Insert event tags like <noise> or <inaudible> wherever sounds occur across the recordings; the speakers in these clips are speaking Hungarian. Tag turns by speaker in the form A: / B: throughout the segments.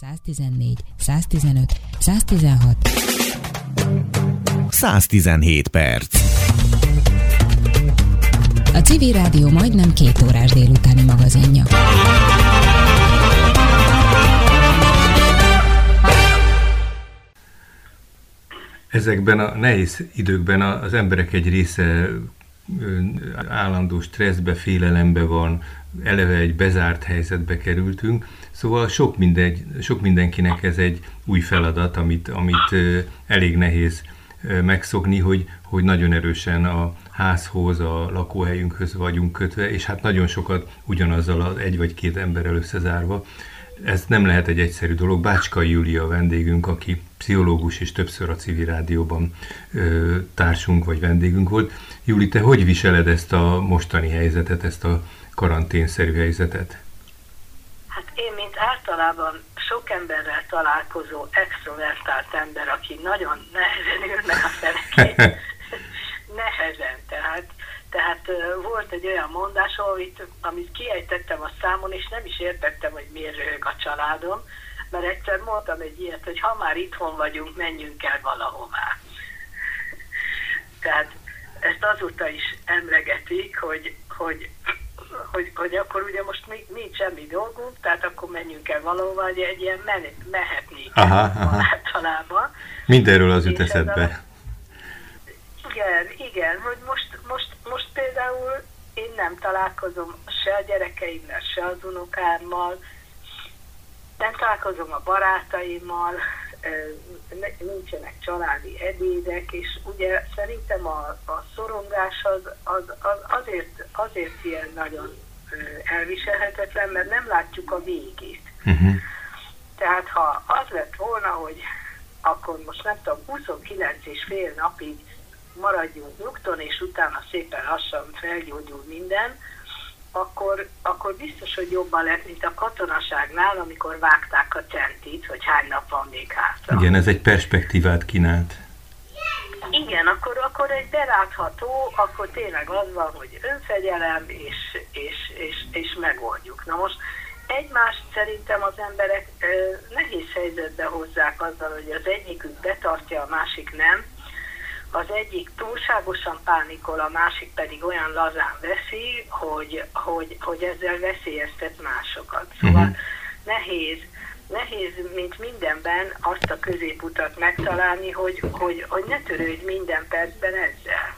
A: 114, 115, 116.
B: 117 perc.
A: A Civil Rádió majdnem két órás délutáni magazinja.
C: Ezekben a nehéz időkben az emberek egy része állandó stresszbe, félelembe van, eleve egy bezárt helyzetbe kerültünk, szóval sok, mindegy, sok mindenkinek ez egy új feladat, amit, amit elég nehéz megszokni, hogy, hogy nagyon erősen a házhoz, a lakóhelyünkhöz vagyunk kötve, és hát nagyon sokat ugyanazzal az egy vagy két emberrel összezárva. Ez nem lehet egy egyszerű dolog. Bácskai Júlia a vendégünk, aki pszichológus és többször a civil rádióban ö, társunk vagy vendégünk volt. Júli, te hogy viseled ezt a mostani helyzetet, ezt a karanténszerű helyzetet?
D: Hát én, mint általában sok emberrel találkozó extrovertált ember, aki nagyon nehezen ülnek a felekén, <laughs> nehezen, tehát, tehát volt egy olyan mondás, amit, amit kiejtettem a számon, és nem is értettem, hogy miért röhög a családom, mert egyszer mondtam egy ilyet, hogy ha már itthon vagyunk, menjünk el valahová. Tehát ezt azóta is emlegetik, hogy, hogy hogy, hogy akkor ugye most mi, nincs semmi dolgunk, tehát akkor menjünk el valahova, hogy egy ilyen men, mehetnék aha, aha. általában.
C: Mindenről az jut eszedbe.
D: Igen, igen, hogy most, most, most például én nem találkozom se a gyerekeimmel, se az unokámmal, nem találkozom a barátaimmal, nincsenek családi ebédek, és ugye szerintem a, a szorongás az, az, az azért, azért ilyen nagyon elviselhetetlen, mert nem látjuk a végét. Uh-huh. Tehát ha az lett volna, hogy akkor most nem tudom, 29 és fél napig maradjunk nyugton, és utána szépen lassan felgyógyul minden, akkor, akkor biztos, hogy jobban lett, mint a katonaságnál, amikor vágták a centit, hogy hány nap van még hátra.
C: Igen, ez egy perspektívát kínált.
D: Igen, akkor, akkor egy belátható, akkor tényleg az van, hogy önfegyelem, és, és, és, és megoldjuk. Na most egymást szerintem az emberek ö, nehéz helyzetbe hozzák azzal, hogy az egyikük betartja, a másik nem, az egyik túlságosan pánikol, a másik pedig olyan lazán veszi, hogy, hogy, hogy ezzel veszélyeztet másokat. Szóval uh-huh. nehéz, nehéz, mint mindenben azt a középutat megtalálni, hogy, hogy, hogy ne törődj minden percben ezzel.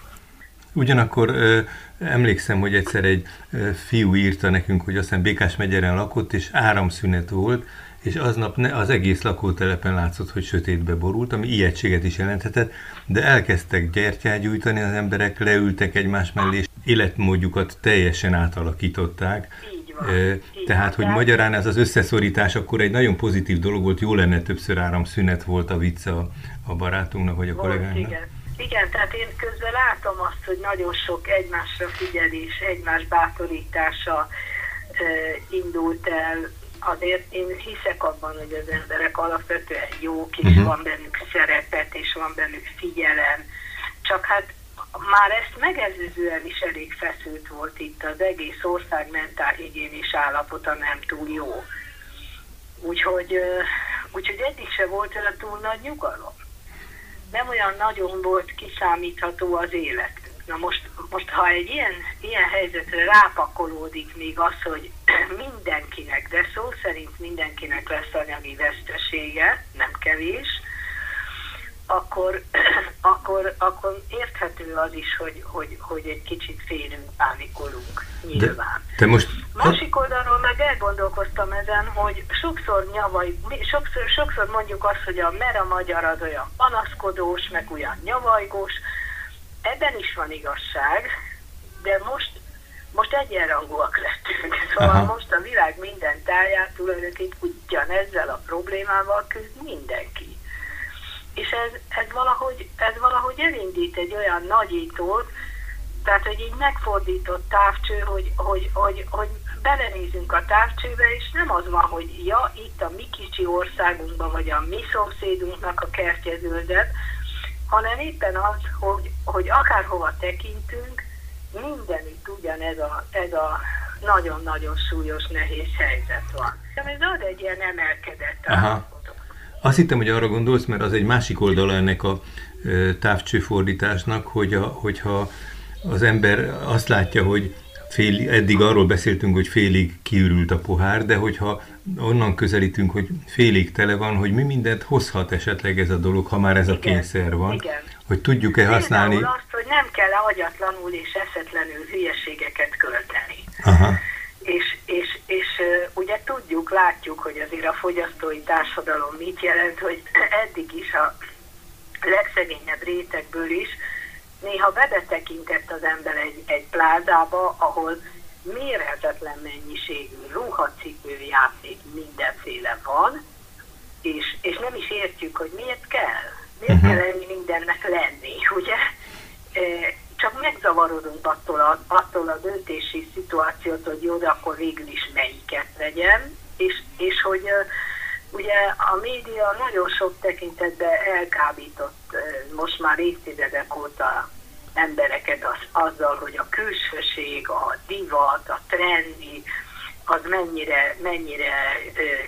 C: Ugyanakkor ö, emlékszem, hogy egyszer egy ö, fiú írta nekünk, hogy aztán Békás megyeren lakott, és áramszünet volt, és aznap ne, az egész lakótelepen látszott, hogy sötétbe borult, ami ijegységet is jelenthetett, de elkezdtek gyertyát gyújtani az emberek, leültek egymás mellé, és életmódjukat teljesen átalakították. Tehát, hogy magyarán ez az összeszorítás akkor egy nagyon pozitív dolog volt, jó lenne többször áramszünet volt a vicc a, a barátunknak, vagy a volt, kollégánknak.
D: Igen. Igen, tehát én közben látom azt, hogy nagyon sok egymásra figyelés, egymás bátorítása e, indult el azért én hiszek abban, hogy az emberek alapvetően jók, és uh-huh. van bennük szerepet, és van bennük figyelem. Csak hát már ezt megelőzően is elég feszült volt itt, az egész ország mentálhigiénis állapota nem túl jó. Úgyhogy, úgyhogy eddig se volt a túl nagy nyugalom. Nem olyan nagyon volt kiszámítható az élet. Na most, most ha egy ilyen, ilyen helyzetre rápakolódik még az, hogy mindenkinek, de szó szerint mindenkinek lesz anyagi vesztesége, nem kevés, akkor, <clears throat> akkor, akkor érthető az is, hogy, hogy, hogy egy kicsit félünk, pánikolunk, nyilván. De,
C: de most...
D: Másik oldalról meg elgondolkoztam ezen, hogy sokszor nyavaj, sokszor, sokszor mondjuk azt, hogy a mer a magyar az olyan panaszkodós, meg olyan nyavajgós, ebben is van igazság, de most, most egyenrangúak lettünk. Szóval Aha. most a világ minden táját tulajdonképpen ugyanezzel a problémával küzd mindenki. És ez, ez, valahogy, ez valahogy elindít egy olyan nagyítót, tehát, hogy így megfordított távcső, hogy, hogy, hogy, hogy belenézünk a távcsőbe, és nem az van, hogy ja, itt a mi kicsi országunkban, vagy a mi szomszédunknak a kertje zöldet, hanem éppen az, hogy, hogy akárhova tekintünk, mindenütt ugyanez a, ez a, nagyon-nagyon súlyos, nehéz helyzet van. Ez ad egy ilyen emelkedett
C: Aha. Azt hittem, hogy arra gondolsz, mert az egy másik oldala ennek a távcsőfordításnak, hogy a, hogyha az ember azt látja, hogy fél, eddig arról beszéltünk, hogy félig kiürült a pohár, de hogyha onnan közelítünk, hogy félig tele van, hogy mi mindent hozhat esetleg ez a dolog, ha már ez a igen, kényszer van, igen. hogy tudjuk-e használni...
D: Például azt, hogy nem kell agyatlanul és eszetlenül hülyeségeket költeni. Aha. És, és, és ugye tudjuk, látjuk, hogy azért a fogyasztói társadalom mit jelent, hogy <clears throat> eddig is a legszegényebb rétegből is néha bebetekintett az ember egy, egy plázába, ahol mérhetetlen mennyiségű ruhacipő, játék, mindenféle van, és, és nem is értjük, hogy miért kell. Miért uh-huh. kell ennyi mindennek lenni, <laughs> ugye? E, csak megzavarodunk attól a, attól a döntési szituációt, hogy jó, de akkor végül is melyiket vegyem, és, és hogy ugye a média nagyon sok tekintetben elkábított most már évtizedek óta embereket az, azzal, hogy a külsőség, a divat, a trendi, az mennyire, mennyire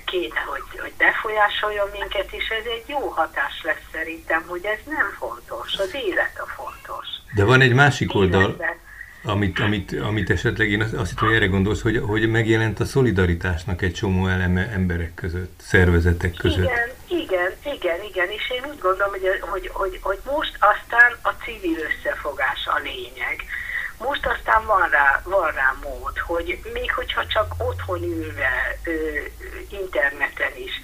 D: kéne, hogy, hogy befolyásoljon minket, és ez egy jó hatás lesz szerintem, hogy ez nem fontos, az élet a fontos.
C: De van egy másik oldal, amit, amit, amit esetleg én azt, hittem, hogy erre gondolsz, hogy, hogy megjelent a szolidaritásnak egy csomó eleme emberek között, szervezetek között.
D: Igen, igen, igen, igen, és én úgy gondolom, hogy, hogy, hogy, hogy most aztán a civil összefogás a lényeg. Most aztán van rá, van rá mód, hogy még hogyha csak otthon ülve, ö, interneten is,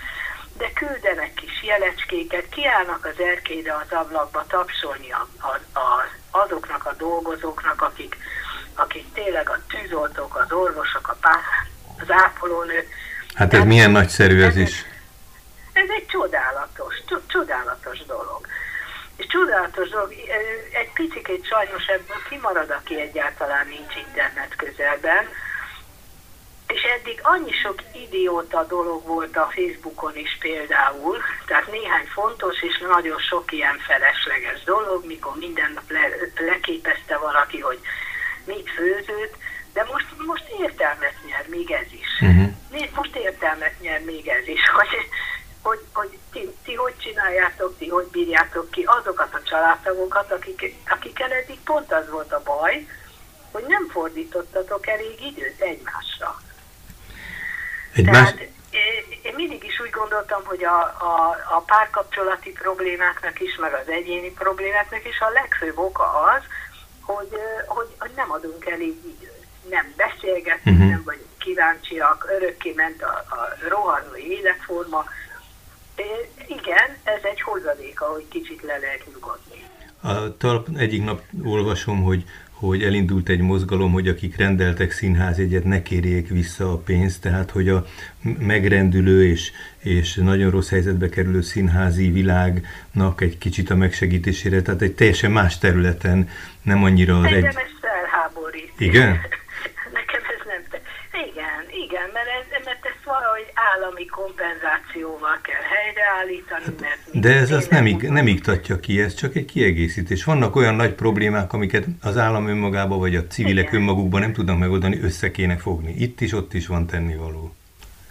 D: de küldenek kis jelecskéket, kiállnak az erkélyre az ablakba tapsolni a, a, a, azoknak a dolgozóknak, akik, akik tényleg a tűzoltók, az orvosok, a pár, az ápolónők.
C: Hát ez milyen nagyszerű ez is.
D: Ez egy csodálatos, csodálatos dolog. És csodálatos dolog, egy picit sajnos ebből kimarad, aki egyáltalán nincs internet közelben, és eddig annyi sok idióta dolog volt a Facebookon is például, tehát néhány fontos és nagyon sok ilyen felesleges dolog, mikor minden nap le, leképezte valaki, hogy mit főzött, de most, most értelmet nyer még ez is. Uh-huh. Most értelmet nyer még ez is, <laughs> hogy, hogy, hogy ti, ti hogy csináljátok, ti hogy bírjátok ki azokat a családtagokat, akik, akikkel eddig pont az volt a baj, hogy nem fordítottatok elég időt egymásra. Egy Tehát más... én mindig is úgy gondoltam, hogy a, a, a párkapcsolati problémáknak is, meg az egyéni problémáknak is a legfőbb oka az, hogy, hogy, hogy nem adunk elég időt. Nem beszélgetünk, uh-huh. nem vagyunk kíváncsiak, örökké ment a, a rohanó életforma. É, igen, ez egy hozadéka, hogy kicsit le lehet nyugodni.
C: A talp egyik nap olvasom, hogy hogy elindult egy mozgalom, hogy akik rendeltek színházjegyet, ne kérjék vissza a pénzt, tehát hogy a megrendülő és, és nagyon rossz helyzetbe kerülő színházi világnak egy kicsit a megsegítésére, tehát egy teljesen más területen, nem annyira az
D: Engem
C: egy...
D: ez felháborít.
C: Igen? <laughs>
D: Igen, igen, mert, ez, mert valahogy állami kompenzációval kell helyreállítani, mert...
C: De ez azt nem, ig, nem iktatja ki, ez csak egy kiegészítés. Vannak olyan nagy problémák, amiket az állam önmagában vagy a civilek igen. önmagukban nem tudnak megoldani, össze kéne fogni. Itt is, ott is van tennivaló.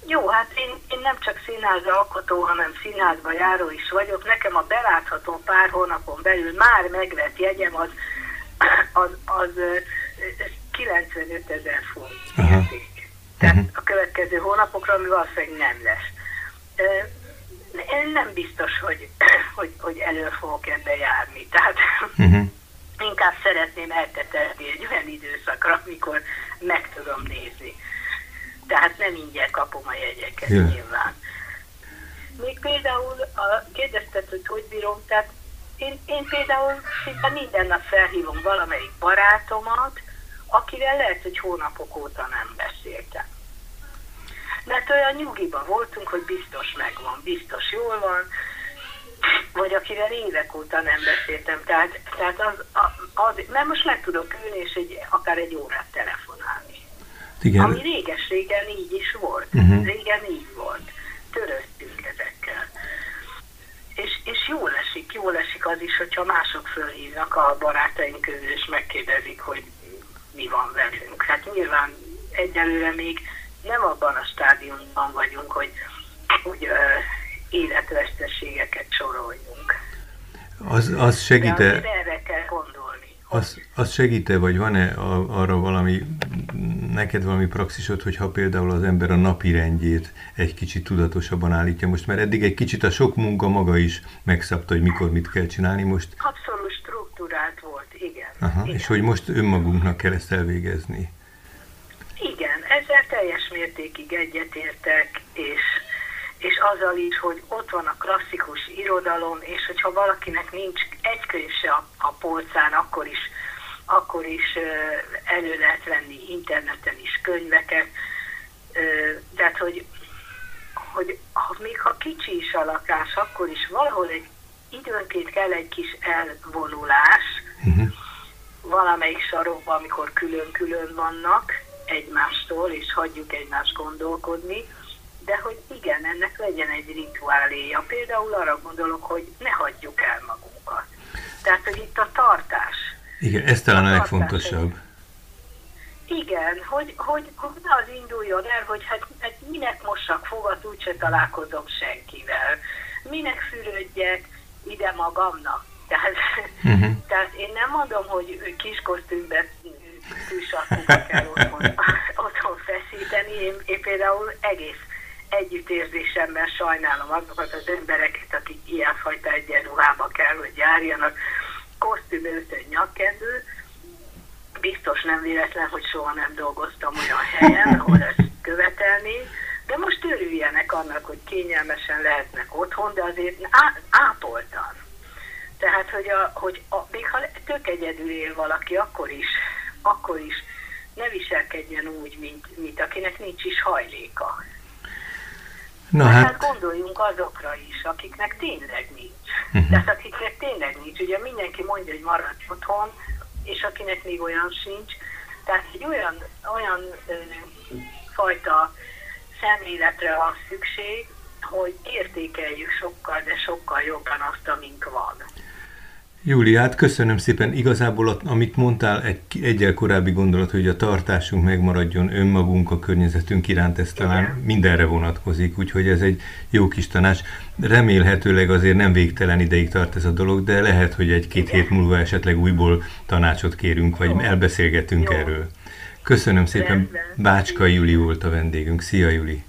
D: Jó, hát én, én nem csak színház alkotó, hanem színházba járó is vagyok. Nekem a belátható pár hónapon belül már megvett jegyem az, az, az, az 95 ezer font. Tehát uh-huh. a következő hónapokra, ami valószínűleg nem lesz. Én nem biztos, hogy, <clears throat> hogy, hogy elő fogok ebbe járni. Tehát uh-huh. <laughs> inkább szeretném eltetetni egy olyan időszakra, amikor meg tudom nézni. Tehát nem ingyen kapom a jegyeket yeah. nyilván. Még például a, kérdezted, hogy hogy bírom, tehát én, én például szinte minden nap felhívom valamelyik barátomat, akivel lehet, hogy hónapok óta nem beszéltem. Mert olyan nyugiban voltunk, hogy biztos megvan, biztos jól van, vagy akivel évek óta nem beszéltem. Tehát, tehát az, az, mert most meg tudok ülni, és egy, akár egy órát telefonálni. Igen. Ami réges-régen így is volt. Uh-huh. Régen így volt. Törődtünk ezekkel. És, és jól esik, jól esik az is, hogyha mások fölhívnak a barátaink közül, és megkérdezik, hogy mi van velünk. Hát nyilván egyelőre még nem abban a stádiumban vagyunk, hogy, hogy ö, életveszteségeket soroljunk.
C: Az, az segít-e...
D: erre kell gondolni.
C: Az, az segít-e, vagy van-e arra valami, neked valami praxisod, hogyha például az ember a napi rendjét egy kicsit tudatosabban állítja most, mert eddig egy kicsit a sok munka maga is megszabta, hogy mikor mit kell csinálni most.
D: Abszolút struktúrált volt, igen.
C: Aha,
D: igen.
C: És hogy most önmagunknak kell ezt elvégezni.
D: Ezzel teljes mértékig egyetértek, és és azzal is, hogy ott van a klasszikus irodalom, és hogyha valakinek nincs egy könyv se a, a polcán, akkor is, akkor is elő lehet venni interneten is könyveket. Tehát, hogy, hogy még ha kicsi is a lakás, akkor is valahol egy időnként kell egy kis elvonulás, uh-huh. valamelyik sarokban, amikor külön-külön vannak egymástól, és hagyjuk egymást gondolkodni, de hogy igen, ennek legyen egy rituáléja. Például arra gondolok, hogy ne hagyjuk el magunkat. Tehát, hogy itt a tartás.
C: Igen, ez talán a, legfontosabb.
D: Igen, hogy, hogy, hogy ne az induljon el, hogy hát, hát minek mossak fogat, úgyse találkozom senkivel. Minek fürödjek ide magamnak. Tehát, uh-huh. <laughs> tehát én nem mondom, hogy kis tűsarkukat kell otthon, otthon feszíteni. Én, én például egész együttérzésemmel sajnálom azokat az embereket, akik ilyenfajta egyenruhába kell, hogy járjanak, kosztüm, öltöny, nyakkendő. Biztos nem véletlen, hogy soha nem dolgoztam olyan helyen, ahol ezt követelni, de most örüljenek annak, hogy kényelmesen lehetnek otthon, de azért á, ápoltan. Tehát, hogy, a, hogy a, még ha tök egyedül él valaki, akkor is, akkor is ne viselkedjen úgy, mint, mint akinek nincs is hajléka. Na hát... hát gondoljunk azokra is, akiknek tényleg nincs. Uh-huh. Tehát akiknek tényleg nincs. Ugye mindenki mondja, hogy maradj otthon, és akinek még olyan sincs. Tehát egy olyan, olyan ö, fajta szemléletre van szükség, hogy értékeljük sokkal, de sokkal jobban azt, amink van.
C: Júliát, köszönöm szépen. Igazából, amit mondtál, egy egyel korábbi gondolat, hogy a tartásunk megmaradjon önmagunk, a környezetünk iránt, ez talán mindenre vonatkozik, úgyhogy ez egy jó kis tanács. Remélhetőleg azért nem végtelen ideig tart ez a dolog, de lehet, hogy egy-két hét múlva esetleg újból tanácsot kérünk, vagy elbeszélgetünk jó. erről. Köszönöm szépen. Bácska Juli volt a vendégünk. Szia, Juli!